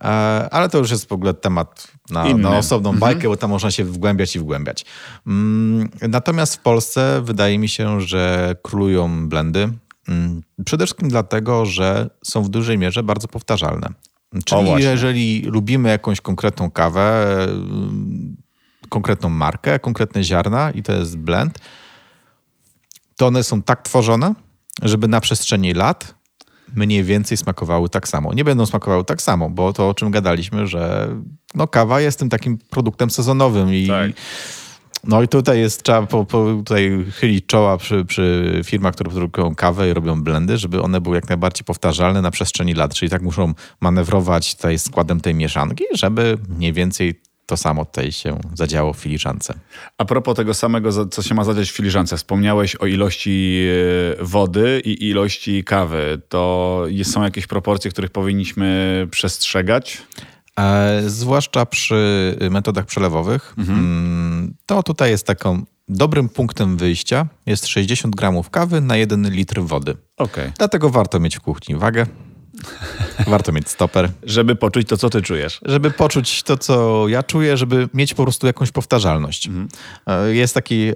E, ale to już jest w ogóle temat na, na osobną mhm. bajkę, bo tam można się wgłębiać i wgłębiać. Mm, natomiast w Polsce wydaje mi się, że królują blendy. Mm, przede wszystkim dlatego, że są w dużej mierze bardzo powtarzalne. Czyli jeżeli lubimy jakąś konkretną kawę, mm, konkretną markę, konkretne ziarna i to jest blend, to one są tak tworzone, żeby na przestrzeni lat mniej więcej smakowały tak samo. Nie będą smakowały tak samo, bo to o czym gadaliśmy, że no, kawa jest tym takim produktem sezonowym i tak. No i tutaj jest, trzeba po, po tutaj chylić czoła przy, przy firmach, które produkują kawę i robią blendy, żeby one były jak najbardziej powtarzalne na przestrzeni lat. Czyli tak muszą manewrować tutaj składem tej mieszanki, żeby mniej więcej to samo tutaj się zadziało w filiżance. A propos tego samego, co się ma zadziać w filiżance, wspomniałeś o ilości e, wody i ilości kawy. To są jakieś proporcje, których powinniśmy przestrzegać? E, zwłaszcza przy metodach przelewowych. Mhm. Mm, to tutaj jest taką dobrym punktem wyjścia jest 60 gramów kawy na 1 litr wody. Okay. Dlatego warto mieć w kuchni wagę. (laughs) Warto mieć stoper. Żeby poczuć to, co ty czujesz. Żeby poczuć to, co ja czuję, żeby mieć po prostu jakąś powtarzalność. Mhm. E, jest taki e,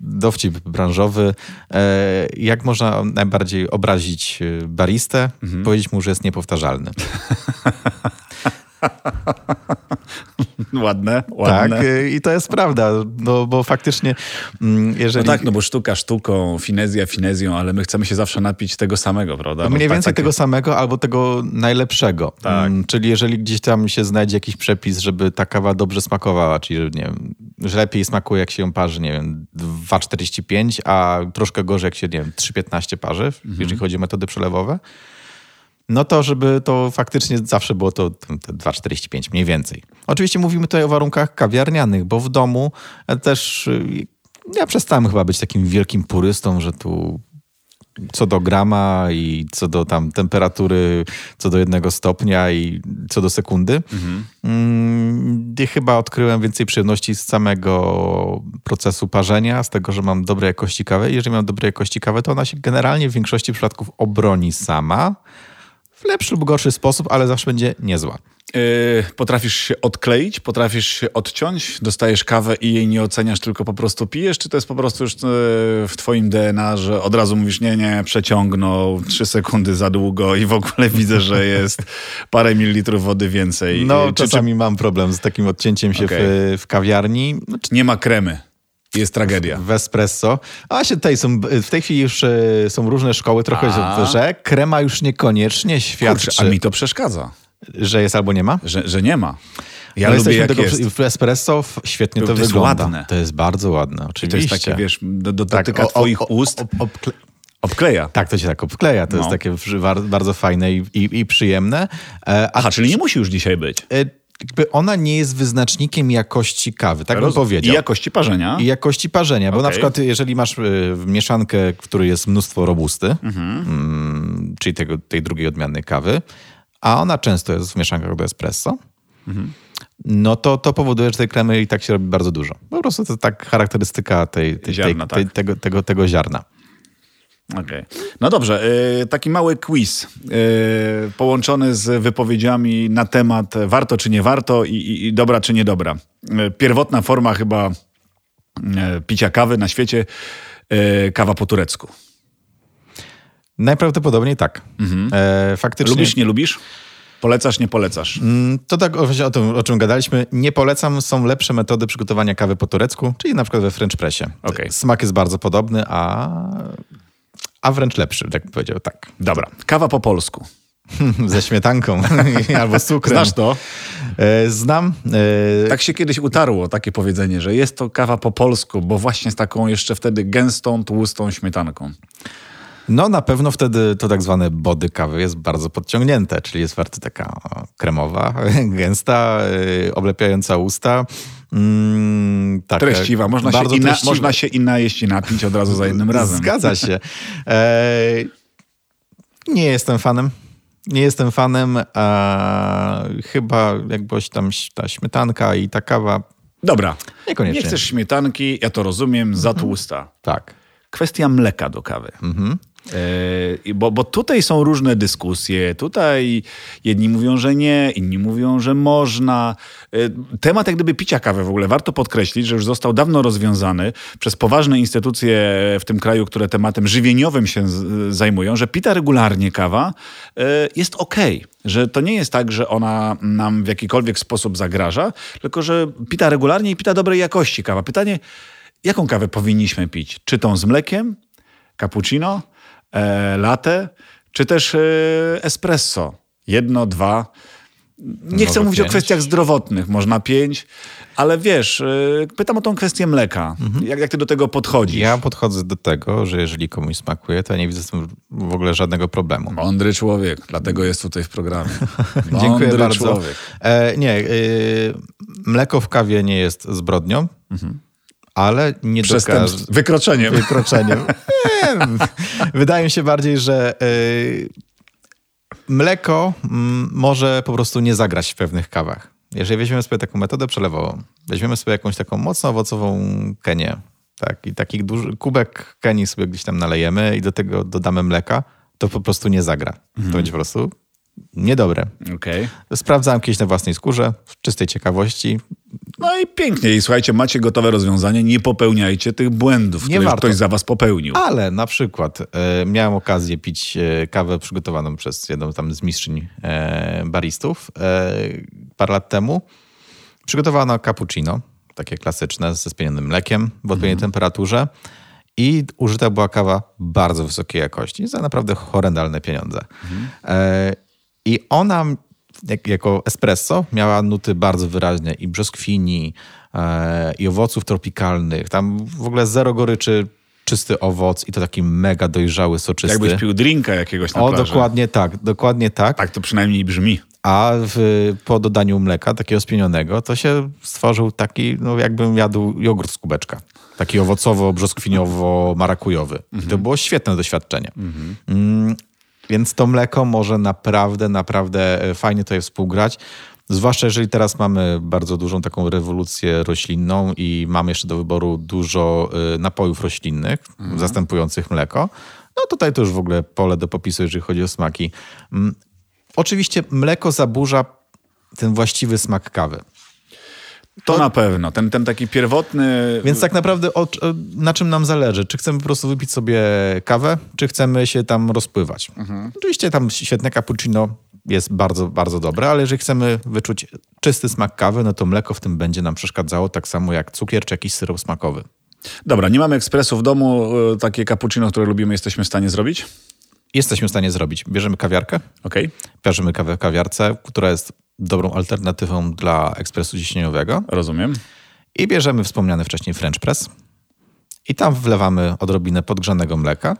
dowcip branżowy, e, jak można najbardziej obrazić baristę, mhm. powiedzieć mu, że jest niepowtarzalny. (laughs) ładne, ładne. Tak, i to jest prawda, no bo faktycznie mm, jeżeli... No tak, no bo sztuka sztuką, finezja finezją, ale my chcemy się zawsze napić tego samego, prawda? No mniej tak, więcej tego samego albo tego najlepszego. Tak. Mm, czyli jeżeli gdzieś tam się znajdzie jakiś przepis, żeby ta kawa dobrze smakowała, czyli nie wiem, że lepiej smakuje jak się ją parzy, nie wiem, 2,45, a troszkę gorzej jak się, nie wiem, 3,15 parzy, mhm. jeżeli chodzi o metody przelewowe, no to żeby to faktycznie zawsze było to, to 2,45 mniej więcej. Oczywiście mówimy tutaj o warunkach kawiarnianych, bo w domu też y, ja przestałem chyba być takim wielkim purystą, że tu co do grama i co do tam temperatury, co do jednego stopnia i co do sekundy. Mhm. Mm, chyba odkryłem więcej przyjemności z samego procesu parzenia, z tego, że mam dobrej jakości kawę. Jeżeli mam dobrej jakości kawę, to ona się generalnie w większości przypadków obroni sama w lepszy lub gorszy sposób, ale zawsze będzie niezła. Yy, potrafisz się odkleić, potrafisz się odciąć, dostajesz kawę i jej nie oceniasz, tylko po prostu pijesz, czy to jest po prostu już yy, w twoim DNA, że od razu mówisz, nie, nie, przeciągnął, trzy sekundy za długo i w ogóle (laughs) widzę, że jest parę mililitrów wody więcej. No, czy, czasami czy... mam problem z takim odcięciem się okay. w, w kawiarni. Nie ma kremy. Jest tragedia. W espresso. A się tutaj są, w tej chwili już e, są różne szkoły trochę, a. że krema już niekoniecznie świadczy. Kurczę, a mi to przeszkadza. Że jest albo nie ma? Że, że nie ma. Ja no lubię jak tego, jest. W espresso świetnie to, to, to wygląda. Jest ładne. To jest bardzo ładne, oczywiście. to jest takie, wiesz, do, do, tak, dotyka twoich o, o, ust. obkle... Obkleja. Tak, to się tak obkleja. To no. jest takie bardzo fajne i, i, i przyjemne. E, a Aha, czyli nie musi już dzisiaj być. Jakby ona nie jest wyznacznikiem jakości kawy, tak bym powiedział. I jakości parzenia. I jakości parzenia, bo okay. na przykład jeżeli masz y, mieszankę, w której jest mnóstwo robusty, mhm. mm, czyli tego, tej drugiej odmiany kawy, a ona często jest w mieszankach do espresso, mhm. no to to powoduje, że tej kremy i tak się robi bardzo dużo. Po prostu to tak charakterystyka tej, tej, ziarna, tej, tak. tego, tego, tego ziarna. Okay. No dobrze, y, taki mały quiz y, połączony z wypowiedziami na temat warto czy nie warto i, i, i dobra czy niedobra. Y, pierwotna forma chyba picia kawy na świecie, kawa po turecku. Najprawdopodobniej tak. Mhm. E, faktycznie... Lubisz, nie lubisz? Polecasz, nie polecasz? Mm, to tak o, tym, o czym gadaliśmy. Nie polecam, są lepsze metody przygotowania kawy po turecku, czyli na przykład we French Pressie. Okay. Smak jest bardzo podobny, a a wręcz lepszy, tak powiedział, tak. Dobra, kawa po polsku. (laughs) Ze śmietanką (laughs) albo z cukrem. Znasz to? E, znam. E... Tak się kiedyś utarło, takie powiedzenie, że jest to kawa po polsku, bo właśnie z taką jeszcze wtedy gęstą, tłustą śmietanką. No na pewno wtedy to tak zwane body kawy jest bardzo podciągnięte, czyli jest bardzo taka kremowa, (laughs) gęsta, e, oblepiająca usta. Mm, tak, treściwa. Można się, inna, treściwa. można się i najeść i napić od razu za jednym razem. Zgadza się. E, nie jestem fanem. nie jestem fanem, a chyba jakbyś tam ta śmietanka i ta kawa. Dobra. Niekoniecznie. Nie chcesz śmietanki, ja to rozumiem, za mhm. tłusta. Tak. Kwestia mleka do kawy. Mhm. E, bo, bo tutaj są różne dyskusje. Tutaj jedni mówią, że nie, inni mówią, że można. E, temat jak gdyby picia kawy w ogóle warto podkreślić, że już został dawno rozwiązany przez poważne instytucje w tym kraju, które tematem żywieniowym się zajmują, że pita regularnie kawa e, jest ok, że to nie jest tak, że ona nam w jakikolwiek sposób zagraża, tylko że pita regularnie i pita dobrej jakości kawa. Pytanie, jaką kawę powinniśmy pić? Czy tą z mlekiem? Cappuccino? E, latte, czy też e, espresso. Jedno, dwa. Nie chcę mówić pięć. o kwestiach zdrowotnych, można pięć, ale wiesz, e, pytam o tą kwestię mleka. Mhm. Jak, jak ty do tego podchodzisz? Ja podchodzę do tego, że jeżeli komuś smakuje, to ja nie widzę z tym w ogóle żadnego problemu. Mądry człowiek, dlatego jest tutaj w programie. (laughs) Mądry Dziękuję bardzo. Człowiek. E, nie, mleko w kawie nie jest zbrodnią. Mhm ale nie Przestępstw. Wykroczeniem. Wykroczeniem. (laughs) Wydaje mi się bardziej, że yy, mleko mm, może po prostu nie zagrać w pewnych kawach. Jeżeli weźmiemy sobie taką metodę przelewową, weźmiemy sobie jakąś taką mocno owocową kenię, tak, i taki duży kubek kenii sobie gdzieś tam nalejemy i do tego dodamy mleka, to po prostu nie zagra. Mhm. To będzie po prostu niedobre. Okay. Sprawdzałem kiedyś na własnej skórze, w czystej ciekawości. No i pięknie. I słuchajcie, macie gotowe rozwiązanie, nie popełniajcie tych błędów, nie które warto. ktoś za was popełnił. Ale na przykład e, miałem okazję pić e, kawę przygotowaną przez jedną tam z mistrzyń e, baristów e, parę lat temu. Przygotowano cappuccino, takie klasyczne, ze spienionym mlekiem w odpowiedniej mhm. temperaturze. I użyta była kawa bardzo wysokiej jakości za naprawdę horrendalne pieniądze. Mhm. I ona jak, jako espresso miała nuty bardzo wyraźne i brzoskwini, e, i owoców tropikalnych. Tam w ogóle zero goryczy, czysty owoc i to taki mega dojrzały, soczysty. Jakbyś pił drinka jakiegoś na O, plaży. dokładnie tak, dokładnie tak. Tak to przynajmniej brzmi. A w, po dodaniu mleka, takiego spienionego, to się stworzył taki, no jakbym jadł jogurt z kubeczka. Taki owocowo-brzoskwiniowo-marakujowy. Mhm. I to mhm. było świetne doświadczenie. Mhm. Więc to mleko może naprawdę, naprawdę e, fajnie tutaj współgrać. Zwłaszcza jeżeli teraz mamy bardzo dużą taką rewolucję roślinną i mamy jeszcze do wyboru dużo e, napojów roślinnych mhm. zastępujących mleko. No tutaj to już w ogóle pole do popisu, jeżeli chodzi o smaki. Mm, oczywiście mleko zaburza ten właściwy smak kawy. To, to, na pewno, ten, ten taki pierwotny. Więc tak naprawdę o, na czym nam zależy? Czy chcemy po prostu wypić sobie kawę, czy chcemy się tam rozpływać? Mhm. Oczywiście tam świetne cappuccino jest bardzo, bardzo dobre, ale jeżeli chcemy wyczuć czysty smak kawy, no to mleko w tym będzie nam przeszkadzało, tak samo jak cukier czy jakiś syrop smakowy. Dobra, nie mamy ekspresu w domu. E, takie cappuccino, które lubimy, jesteśmy w stanie zrobić? Jesteśmy w stanie zrobić. Bierzemy kawiarkę. Okay. Bierzemy kawę w kawiarce, która jest dobrą alternatywą dla ekspresu ciśnieniowego. Rozumiem. I bierzemy wspomniany wcześniej French press i tam wlewamy odrobinę podgrzanego mleka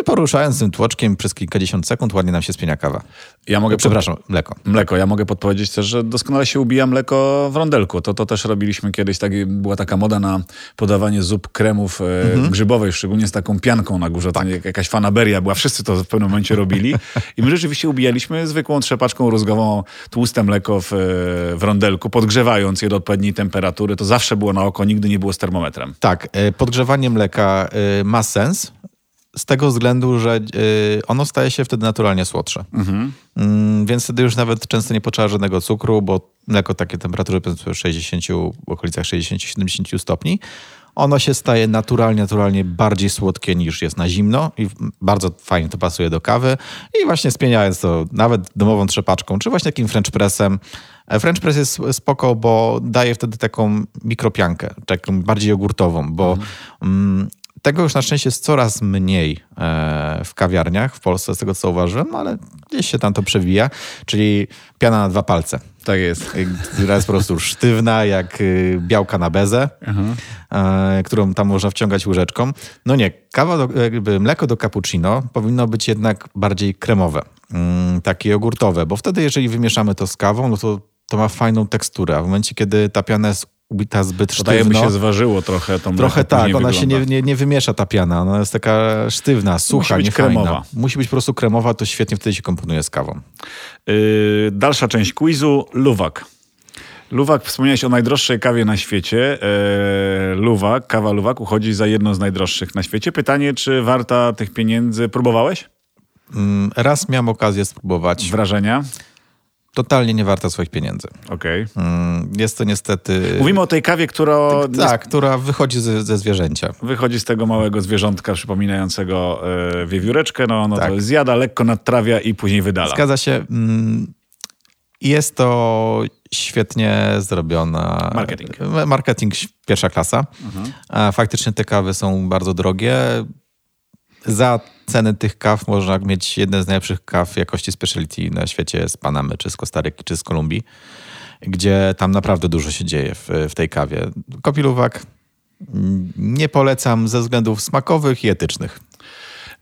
i poruszając tym tłoczkiem przez kilkadziesiąt sekund ładnie nam się spienia kawa. Ja mogę Przepraszam, mleko. Mleko. Ja mogę podpowiedzieć też, że doskonale się ubija mleko w rondelku. To, to też robiliśmy kiedyś. Tak, była taka moda na podawanie zup kremów e, mhm. grzybowych, szczególnie z taką pianką na górze. Tak. jakaś fanaberia była. Wszyscy to w pewnym momencie robili. I my rzeczywiście ubijaliśmy zwykłą trzepaczką rózgową tłuste mleko w, w rondelku, podgrzewając je do odpowiedniej temperatury. To zawsze było na oko, nigdy nie było z termometrem. Tak. E, podgrzewanie mleka e, ma sens, z tego względu, że y, ono staje się wtedy naturalnie słodsze. Mhm. Mm, więc wtedy już nawet często nie potrzeba żadnego cukru, bo mleko takie temperatury 60, w okolicach 60-70 stopni, ono się staje naturalnie, naturalnie bardziej słodkie niż jest na zimno i bardzo fajnie to pasuje do kawy. I właśnie spieniając to nawet domową trzepaczką, czy właśnie takim French pressem, e, French press jest spoko, bo daje wtedy taką mikropiankę, taką bardziej jogurtową, bo mhm. mm, tego już na szczęście jest coraz mniej e, w kawiarniach w Polsce, z tego co zauważyłem, ale gdzieś się tam to przewija, czyli piana na dwa palce. Tak jest. Która jest po prostu sztywna, jak y, białka na bezę, e, którą tam można wciągać łyżeczką. No nie, kawa do, jakby mleko do cappuccino powinno być jednak bardziej kremowe, mm, takie jogurtowe, bo wtedy jeżeli wymieszamy to z kawą, no to to ma fajną teksturę, a w momencie, kiedy ta piana jest ubita zbyt sztywno. Podaje by się zważyło trochę tą Trochę tak, ona wygląda. się nie, nie, nie wymiesza ta piana, ona jest taka sztywna, sucha, Musi być niefajna. kremowa. Musi być po prostu kremowa, to świetnie wtedy się komponuje z kawą. Yy, dalsza część quizu, luwak. Luwak, wspomniałeś o najdroższej kawie na świecie. Eee, luwak, kawa luwak uchodzi za jedną z najdroższych na świecie. Pytanie, czy warta tych pieniędzy? Próbowałeś? Mm, raz miałem okazję spróbować. Wrażenia? Totalnie nie warta swoich pieniędzy. Okej. Okay. Mm, jest to niestety... Mówimy o tej kawie, która... Tak, tak która wychodzi ze, ze, zwierzęcia. Wychodzi z tego małego zwierzątka przypominającego e, wiewióreczkę. No, no tak. to zjada, lekko nadtrawia i później wydala. Zgadza się. Mm, jest to świetnie zrobiona. Marketing. Marketing pierwsza klasa. Mhm. Faktycznie te kawy są bardzo drogie. Za cenę tych kaw można mieć jedne z najlepszych kaw jakości speciality na świecie z Panamy, czy z Kostaryki, czy z Kolumbii, gdzie tam naprawdę dużo się dzieje w, w tej kawie. Kopiluwak nie polecam ze względów smakowych i etycznych.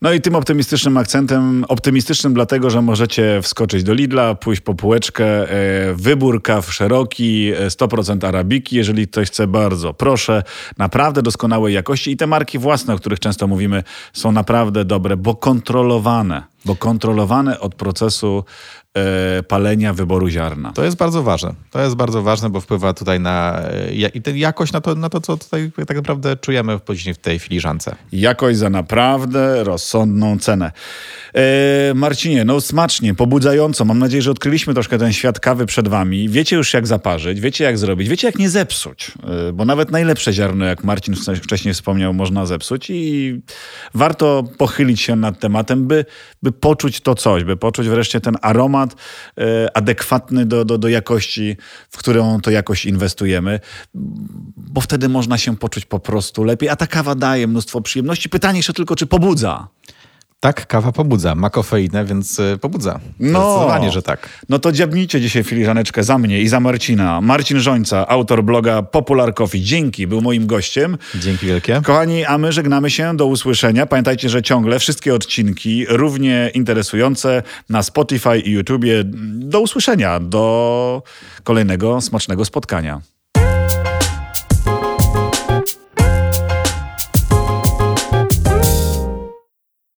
No i tym optymistycznym akcentem, optymistycznym dlatego, że możecie wskoczyć do Lidla, pójść po półeczkę, e, wybór kaw szeroki, 100% e, arabiki, jeżeli ktoś chce bardzo. Proszę, naprawdę doskonałej jakości i te marki własne, o których często mówimy, są naprawdę dobre, bo kontrolowane bo kontrolowane od procesu e, palenia wyboru ziarna. To jest bardzo ważne. To jest bardzo ważne, bo wpływa tutaj na e, jakość, na to, na to, co tutaj tak naprawdę czujemy później w tej filiżance. Jakość za naprawdę rozsądną cenę. E, Marcinie, no smacznie, pobudzająco. Mam nadzieję, że odkryliśmy troszkę ten świat kawy przed wami. Wiecie już jak zaparzyć, wiecie jak zrobić, wiecie jak nie zepsuć. Bo nawet najlepsze ziarno, jak Marcin wcześniej wspomniał, można zepsuć i warto pochylić się nad tematem, by, by poczuć to coś, by poczuć wreszcie ten aromat e, adekwatny do, do, do jakości, w którą to jakość inwestujemy, bo wtedy można się poczuć po prostu lepiej, a ta kawa daje mnóstwo przyjemności. Pytanie jeszcze tylko, czy pobudza? Tak, kawa pobudza. Ma kofeinę, więc y, pobudza. No, Zdecydowanie, że tak. No to dziabnijcie dzisiaj filiżaneczkę za mnie i za Marcina. Marcin Żońca, autor bloga Popular Coffee. Dzięki, był moim gościem. Dzięki wielkie. Kochani, a my żegnamy się. Do usłyszenia. Pamiętajcie, że ciągle wszystkie odcinki równie interesujące na Spotify i YouTubie. Do usłyszenia. Do kolejnego smacznego spotkania.